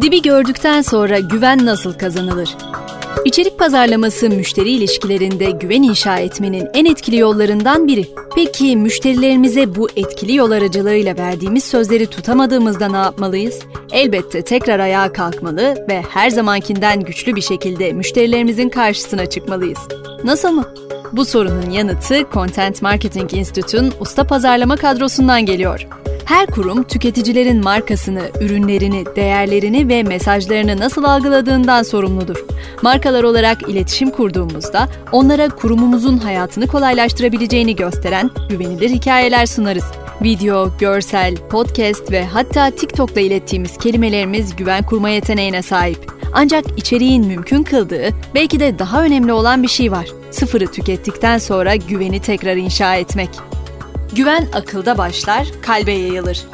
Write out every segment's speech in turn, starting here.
Dibi gördükten sonra güven nasıl kazanılır? İçerik pazarlaması müşteri ilişkilerinde güven inşa etmenin en etkili yollarından biri. Peki müşterilerimize bu etkili yol aracılığıyla verdiğimiz sözleri tutamadığımızda ne yapmalıyız? Elbette tekrar ayağa kalkmalı ve her zamankinden güçlü bir şekilde müşterilerimizin karşısına çıkmalıyız. Nasıl mı? Bu sorunun yanıtı Content Marketing Institute'un usta pazarlama kadrosundan geliyor. Her kurum tüketicilerin markasını, ürünlerini, değerlerini ve mesajlarını nasıl algıladığından sorumludur. Markalar olarak iletişim kurduğumuzda onlara kurumumuzun hayatını kolaylaştırabileceğini gösteren güvenilir hikayeler sunarız. Video, görsel, podcast ve hatta TikTok'ta ilettiğimiz kelimelerimiz güven kurma yeteneğine sahip. Ancak içeriğin mümkün kıldığı, belki de daha önemli olan bir şey var. Sıfırı tükettikten sonra güveni tekrar inşa etmek. Güven akılda başlar, kalbe yayılır.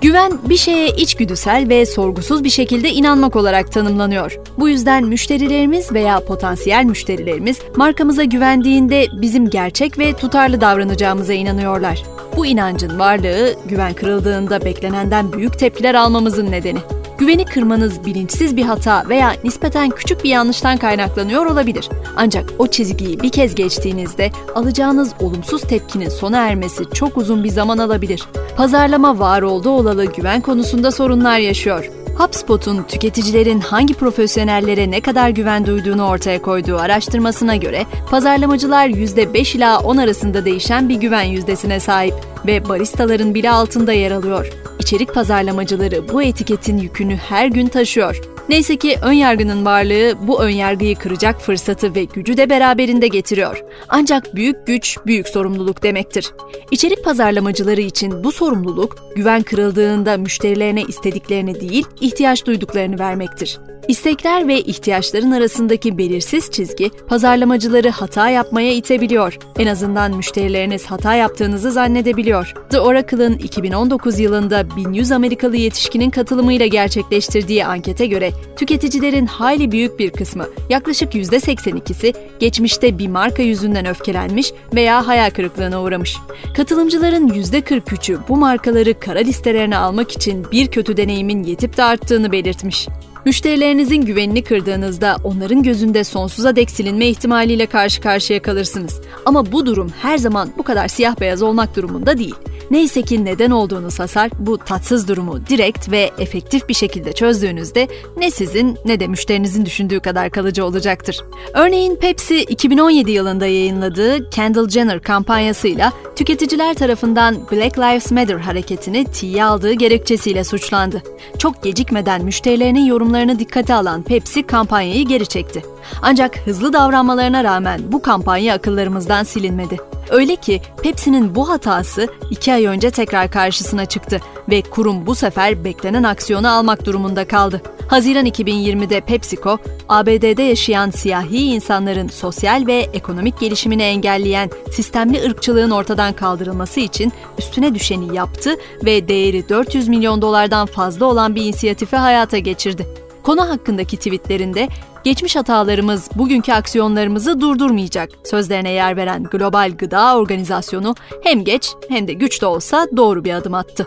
Güven bir şeye içgüdüsel ve sorgusuz bir şekilde inanmak olarak tanımlanıyor. Bu yüzden müşterilerimiz veya potansiyel müşterilerimiz markamıza güvendiğinde bizim gerçek ve tutarlı davranacağımıza inanıyorlar. Bu inancın varlığı güven kırıldığında beklenenden büyük tepkiler almamızın nedeni. Güveni kırmanız bilinçsiz bir hata veya nispeten küçük bir yanlıştan kaynaklanıyor olabilir. Ancak o çizgiyi bir kez geçtiğinizde alacağınız olumsuz tepkinin sona ermesi çok uzun bir zaman alabilir. Pazarlama var oldu olalı güven konusunda sorunlar yaşıyor. HubSpot'un tüketicilerin hangi profesyonellere ne kadar güven duyduğunu ortaya koyduğu araştırmasına göre pazarlamacılar %5 ila 10 arasında değişen bir güven yüzdesine sahip ve baristaların bile altında yer alıyor. İçerik pazarlamacıları bu etiketin yükünü her gün taşıyor. Neyse ki ön yargının varlığı bu ön yargıyı kıracak fırsatı ve gücü de beraberinde getiriyor. Ancak büyük güç büyük sorumluluk demektir. İçerik pazarlamacıları için bu sorumluluk güven kırıldığında müşterilerine istediklerini değil, ihtiyaç duyduklarını vermektir. İstekler ve ihtiyaçların arasındaki belirsiz çizgi pazarlamacıları hata yapmaya itebiliyor. En azından müşterileriniz hata yaptığınızı zannedebiliyor. The Oracle'ın 2019 yılında 1100 Amerikalı yetişkinin katılımıyla gerçekleştirdiği ankete göre tüketicilerin hayli büyük bir kısmı, yaklaşık %82'si geçmişte bir marka yüzünden öfkelenmiş veya hayal kırıklığına uğramış. Katılımcıların %43'ü bu markaları kara listelerine almak için bir kötü deneyimin yetip de arttığını belirtmiş. Müşterilerinizin güvenini kırdığınızda onların gözünde sonsuza dek silinme ihtimaliyle karşı karşıya kalırsınız. Ama bu durum her zaman bu kadar siyah beyaz olmak durumunda değil. Neyse ki neden olduğunu sasar bu tatsız durumu direkt ve efektif bir şekilde çözdüğünüzde ne sizin ne de müşterinizin düşündüğü kadar kalıcı olacaktır. Örneğin Pepsi 2017 yılında yayınladığı Kendall Jenner kampanyasıyla tüketiciler tarafından Black Lives Matter hareketini tiye aldığı gerekçesiyle suçlandı. Çok gecikmeden müşterilerinin yorumlarını dikkate alan Pepsi kampanyayı geri çekti. Ancak hızlı davranmalarına rağmen bu kampanya akıllarımızdan silinmedi. Öyle ki Pepsi'nin bu hatası iki ay önce tekrar karşısına çıktı ve kurum bu sefer beklenen aksiyonu almak durumunda kaldı. Haziran 2020'de PepsiCo, ABD'de yaşayan siyahi insanların sosyal ve ekonomik gelişimini engelleyen sistemli ırkçılığın ortadan kaldırılması için üstüne düşeni yaptı ve değeri 400 milyon dolardan fazla olan bir inisiyatifi hayata geçirdi. Konu hakkındaki tweetlerinde geçmiş hatalarımız bugünkü aksiyonlarımızı durdurmayacak sözlerine yer veren Global Gıda Organizasyonu hem geç hem de güç de olsa doğru bir adım attı.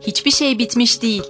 Hiçbir şey bitmiş değil.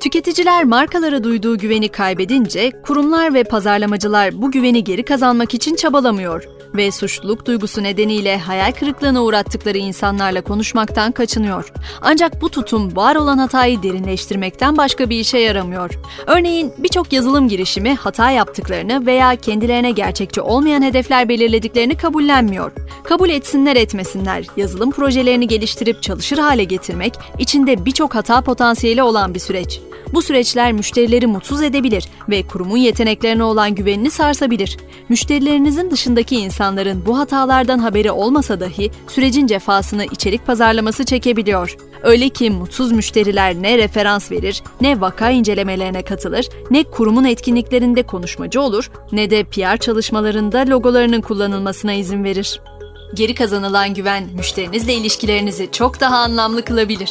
Tüketiciler markalara duyduğu güveni kaybedince kurumlar ve pazarlamacılar bu güveni geri kazanmak için çabalamıyor ve suçluluk duygusu nedeniyle hayal kırıklığına uğrattıkları insanlarla konuşmaktan kaçınıyor. Ancak bu tutum var olan hatayı derinleştirmekten başka bir işe yaramıyor. Örneğin birçok yazılım girişimi hata yaptıklarını veya kendilerine gerçekçi olmayan hedefler belirlediklerini kabullenmiyor. Kabul etsinler etmesinler, yazılım projelerini geliştirip çalışır hale getirmek içinde birçok hata potansiyeli olan bir süreç. Bu süreçler müşterileri mutsuz edebilir ve kurumun yeteneklerine olan güvenini sarsabilir. Müşterilerinizin dışındaki insanların bu hatalardan haberi olmasa dahi sürecin cefasını içerik pazarlaması çekebiliyor. Öyle ki mutsuz müşteriler ne referans verir, ne vaka incelemelerine katılır, ne kurumun etkinliklerinde konuşmacı olur, ne de PR çalışmalarında logolarının kullanılmasına izin verir. Geri kazanılan güven müşterinizle ilişkilerinizi çok daha anlamlı kılabilir.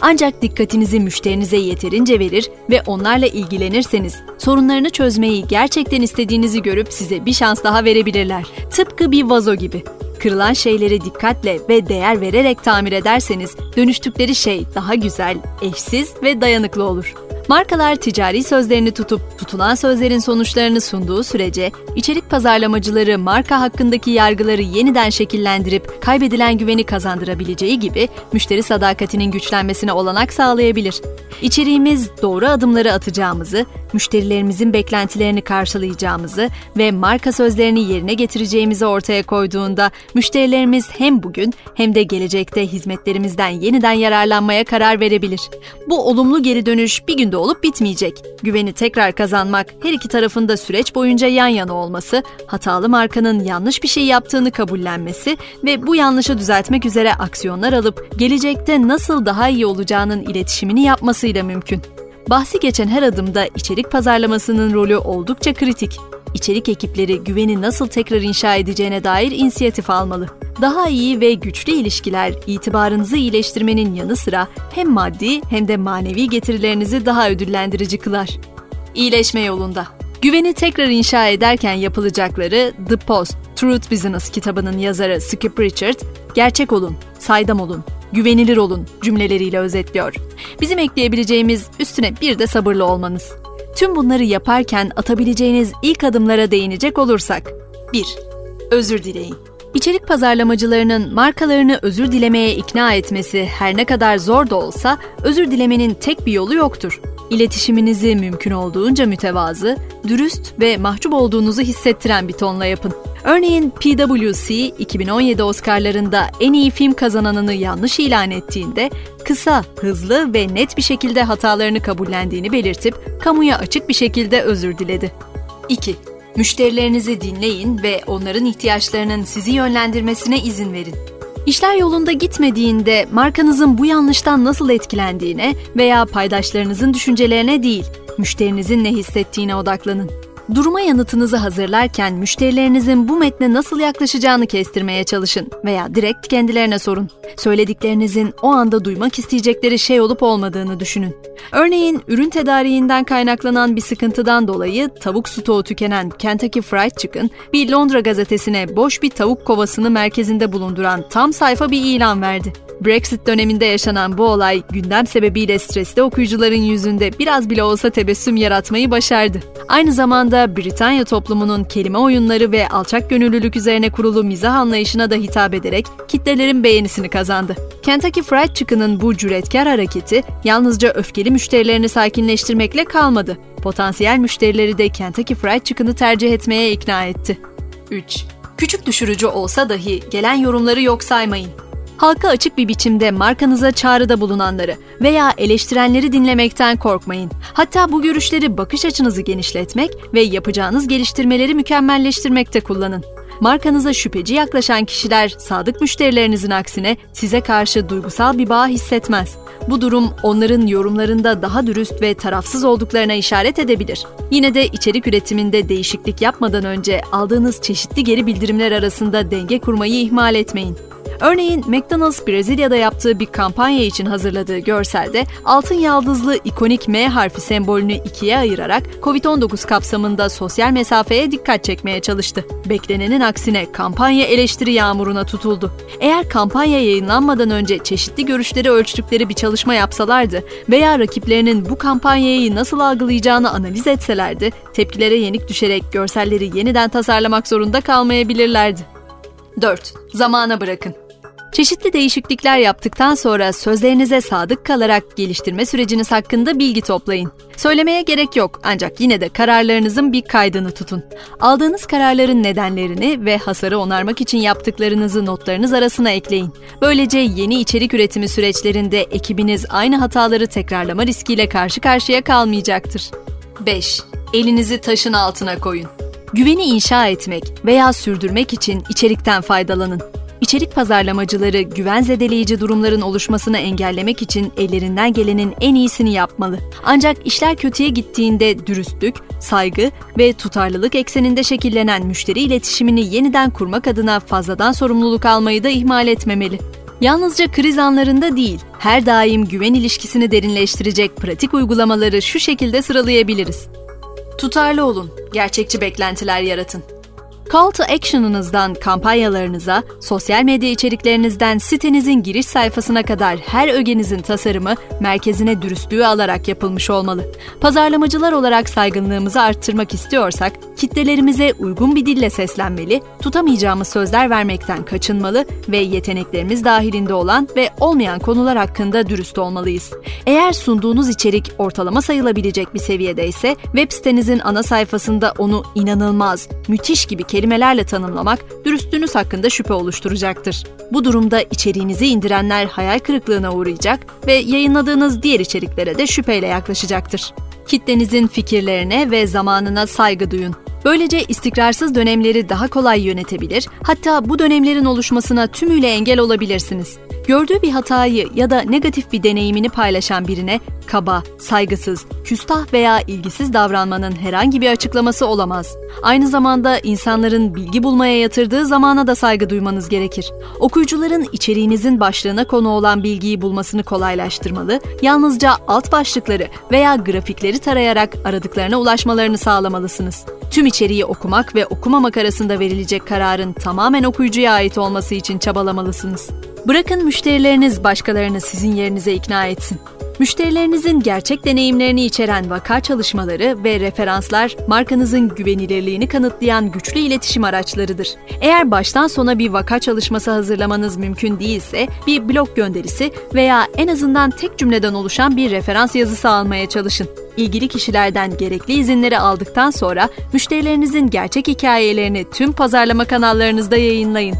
Ancak dikkatinizi müşterinize yeterince verir ve onlarla ilgilenirseniz sorunlarını çözmeyi gerçekten istediğinizi görüp size bir şans daha verebilirler. Tıpkı bir vazo gibi. Kırılan şeyleri dikkatle ve değer vererek tamir ederseniz dönüştükleri şey daha güzel, eşsiz ve dayanıklı olur. Markalar ticari sözlerini tutup tutulan sözlerin sonuçlarını sunduğu sürece içerik pazarlamacıları marka hakkındaki yargıları yeniden şekillendirip kaybedilen güveni kazandırabileceği gibi müşteri sadakatinin güçlenmesine olanak sağlayabilir. İçeriğimiz doğru adımları atacağımızı, müşterilerimizin beklentilerini karşılayacağımızı ve marka sözlerini yerine getireceğimizi ortaya koyduğunda müşterilerimiz hem bugün hem de gelecekte hizmetlerimizden yeniden yararlanmaya karar verebilir. Bu olumlu geri dönüş bir günde olup bitmeyecek. Güveni tekrar kazanmak, her iki tarafında süreç boyunca yan yana olması, hatalı markanın yanlış bir şey yaptığını kabullenmesi ve bu yanlışı düzeltmek üzere aksiyonlar alıp gelecekte nasıl daha iyi olacağının iletişimini yapmasıyla mümkün. Bahsi geçen her adımda içerik pazarlamasının rolü oldukça kritik. İçerik ekipleri güveni nasıl tekrar inşa edeceğine dair inisiyatif almalı. Daha iyi ve güçlü ilişkiler itibarınızı iyileştirmenin yanı sıra hem maddi hem de manevi getirilerinizi daha ödüllendirici kılar. İyileşme yolunda. Güveni tekrar inşa ederken yapılacakları The Post, Truth Business kitabının yazarı Skip Richard, gerçek olun, saydam olun, güvenilir olun cümleleriyle özetliyor. Bizim ekleyebileceğimiz üstüne bir de sabırlı olmanız. Tüm bunları yaparken atabileceğiniz ilk adımlara değinecek olursak 1. Özür dileyin. İçerik pazarlamacılarının markalarını özür dilemeye ikna etmesi her ne kadar zor da olsa özür dilemenin tek bir yolu yoktur. İletişiminizi mümkün olduğunca mütevazı, dürüst ve mahcup olduğunuzu hissettiren bir tonla yapın. Örneğin PwC 2017 Oscar'larında en iyi film kazananını yanlış ilan ettiğinde kısa, hızlı ve net bir şekilde hatalarını kabullendiğini belirtip kamuya açık bir şekilde özür diledi. 2. Müşterilerinizi dinleyin ve onların ihtiyaçlarının sizi yönlendirmesine izin verin. İşler yolunda gitmediğinde markanızın bu yanlıştan nasıl etkilendiğine veya paydaşlarınızın düşüncelerine değil, müşterinizin ne hissettiğine odaklanın. Duruma yanıtınızı hazırlarken müşterilerinizin bu metne nasıl yaklaşacağını kestirmeye çalışın veya direkt kendilerine sorun. Söylediklerinizin o anda duymak isteyecekleri şey olup olmadığını düşünün. Örneğin ürün tedariğinden kaynaklanan bir sıkıntıdan dolayı tavuk stoğu tükenen Kentucky Fried Chicken bir Londra gazetesine boş bir tavuk kovasını merkezinde bulunduran tam sayfa bir ilan verdi. Brexit döneminde yaşanan bu olay gündem sebebiyle stresli okuyucuların yüzünde biraz bile olsa tebessüm yaratmayı başardı. Aynı zamanda Britanya toplumunun kelime oyunları ve alçak gönüllülük üzerine kurulu mizah anlayışına da hitap ederek kitlelerin beğenisini kazandı. Kentucky Fried Chicken'ın bu cüretkar hareketi yalnızca öfkeli müşterilerini sakinleştirmekle kalmadı. Potansiyel müşterileri de Kentucky Fried Chicken'ı tercih etmeye ikna etti. 3. Küçük düşürücü olsa dahi gelen yorumları yok saymayın halka açık bir biçimde markanıza çağrıda bulunanları veya eleştirenleri dinlemekten korkmayın. Hatta bu görüşleri bakış açınızı genişletmek ve yapacağınız geliştirmeleri mükemmelleştirmekte kullanın. Markanıza şüpheci yaklaşan kişiler sadık müşterilerinizin aksine size karşı duygusal bir bağ hissetmez. Bu durum onların yorumlarında daha dürüst ve tarafsız olduklarına işaret edebilir. Yine de içerik üretiminde değişiklik yapmadan önce aldığınız çeşitli geri bildirimler arasında denge kurmayı ihmal etmeyin. Örneğin McDonald's Brezilya'da yaptığı bir kampanya için hazırladığı görselde altın yaldızlı ikonik M harfi sembolünü ikiye ayırarak COVID-19 kapsamında sosyal mesafeye dikkat çekmeye çalıştı. Beklenenin aksine kampanya eleştiri yağmuruna tutuldu. Eğer kampanya yayınlanmadan önce çeşitli görüşleri ölçtükleri bir çalışma yapsalardı veya rakiplerinin bu kampanyayı nasıl algılayacağını analiz etselerdi, tepkilere yenik düşerek görselleri yeniden tasarlamak zorunda kalmayabilirlerdi. 4. Zamana bırakın. Çeşitli değişiklikler yaptıktan sonra sözlerinize sadık kalarak geliştirme süreciniz hakkında bilgi toplayın. Söylemeye gerek yok ancak yine de kararlarınızın bir kaydını tutun. Aldığınız kararların nedenlerini ve hasarı onarmak için yaptıklarınızı notlarınız arasına ekleyin. Böylece yeni içerik üretimi süreçlerinde ekibiniz aynı hataları tekrarlama riskiyle karşı karşıya kalmayacaktır. 5. Elinizi taşın altına koyun. Güveni inşa etmek veya sürdürmek için içerikten faydalanın. İçerik pazarlamacıları güven zedeleyici durumların oluşmasını engellemek için ellerinden gelenin en iyisini yapmalı. Ancak işler kötüye gittiğinde dürüstlük, saygı ve tutarlılık ekseninde şekillenen müşteri iletişimini yeniden kurmak adına fazladan sorumluluk almayı da ihmal etmemeli. Yalnızca kriz anlarında değil, her daim güven ilişkisini derinleştirecek pratik uygulamaları şu şekilde sıralayabiliriz. Tutarlı olun, gerçekçi beklentiler yaratın. Call to action'ınızdan kampanyalarınıza, sosyal medya içeriklerinizden sitenizin giriş sayfasına kadar her ögenizin tasarımı merkezine dürüstlüğü alarak yapılmış olmalı. Pazarlamacılar olarak saygınlığımızı arttırmak istiyorsak, kitlelerimize uygun bir dille seslenmeli, tutamayacağımız sözler vermekten kaçınmalı ve yeteneklerimiz dahilinde olan ve olmayan konular hakkında dürüst olmalıyız. Eğer sunduğunuz içerik ortalama sayılabilecek bir seviyede ise web sitenizin ana sayfasında onu inanılmaz, müthiş gibi kelimelerle tanımlamak dürüstlüğünüz hakkında şüphe oluşturacaktır. Bu durumda içeriğinizi indirenler hayal kırıklığına uğrayacak ve yayınladığınız diğer içeriklere de şüpheyle yaklaşacaktır. Kitlenizin fikirlerine ve zamanına saygı duyun. Böylece istikrarsız dönemleri daha kolay yönetebilir, hatta bu dönemlerin oluşmasına tümüyle engel olabilirsiniz. Gördüğü bir hatayı ya da negatif bir deneyimini paylaşan birine kaba, saygısız, küstah veya ilgisiz davranmanın herhangi bir açıklaması olamaz. Aynı zamanda insanların bilgi bulmaya yatırdığı zamana da saygı duymanız gerekir. Okuyucuların içeriğinizin başlığına konu olan bilgiyi bulmasını kolaylaştırmalı, yalnızca alt başlıkları veya grafikleri tarayarak aradıklarına ulaşmalarını sağlamalısınız. Tüm içeriği okumak ve okumamak arasında verilecek kararın tamamen okuyucuya ait olması için çabalamalısınız. Bırakın müşterileriniz başkalarını sizin yerinize ikna etsin. Müşterilerinizin gerçek deneyimlerini içeren vaka çalışmaları ve referanslar markanızın güvenilirliğini kanıtlayan güçlü iletişim araçlarıdır. Eğer baştan sona bir vaka çalışması hazırlamanız mümkün değilse bir blog gönderisi veya en azından tek cümleden oluşan bir referans yazısı almaya çalışın. İlgili kişilerden gerekli izinleri aldıktan sonra müşterilerinizin gerçek hikayelerini tüm pazarlama kanallarınızda yayınlayın.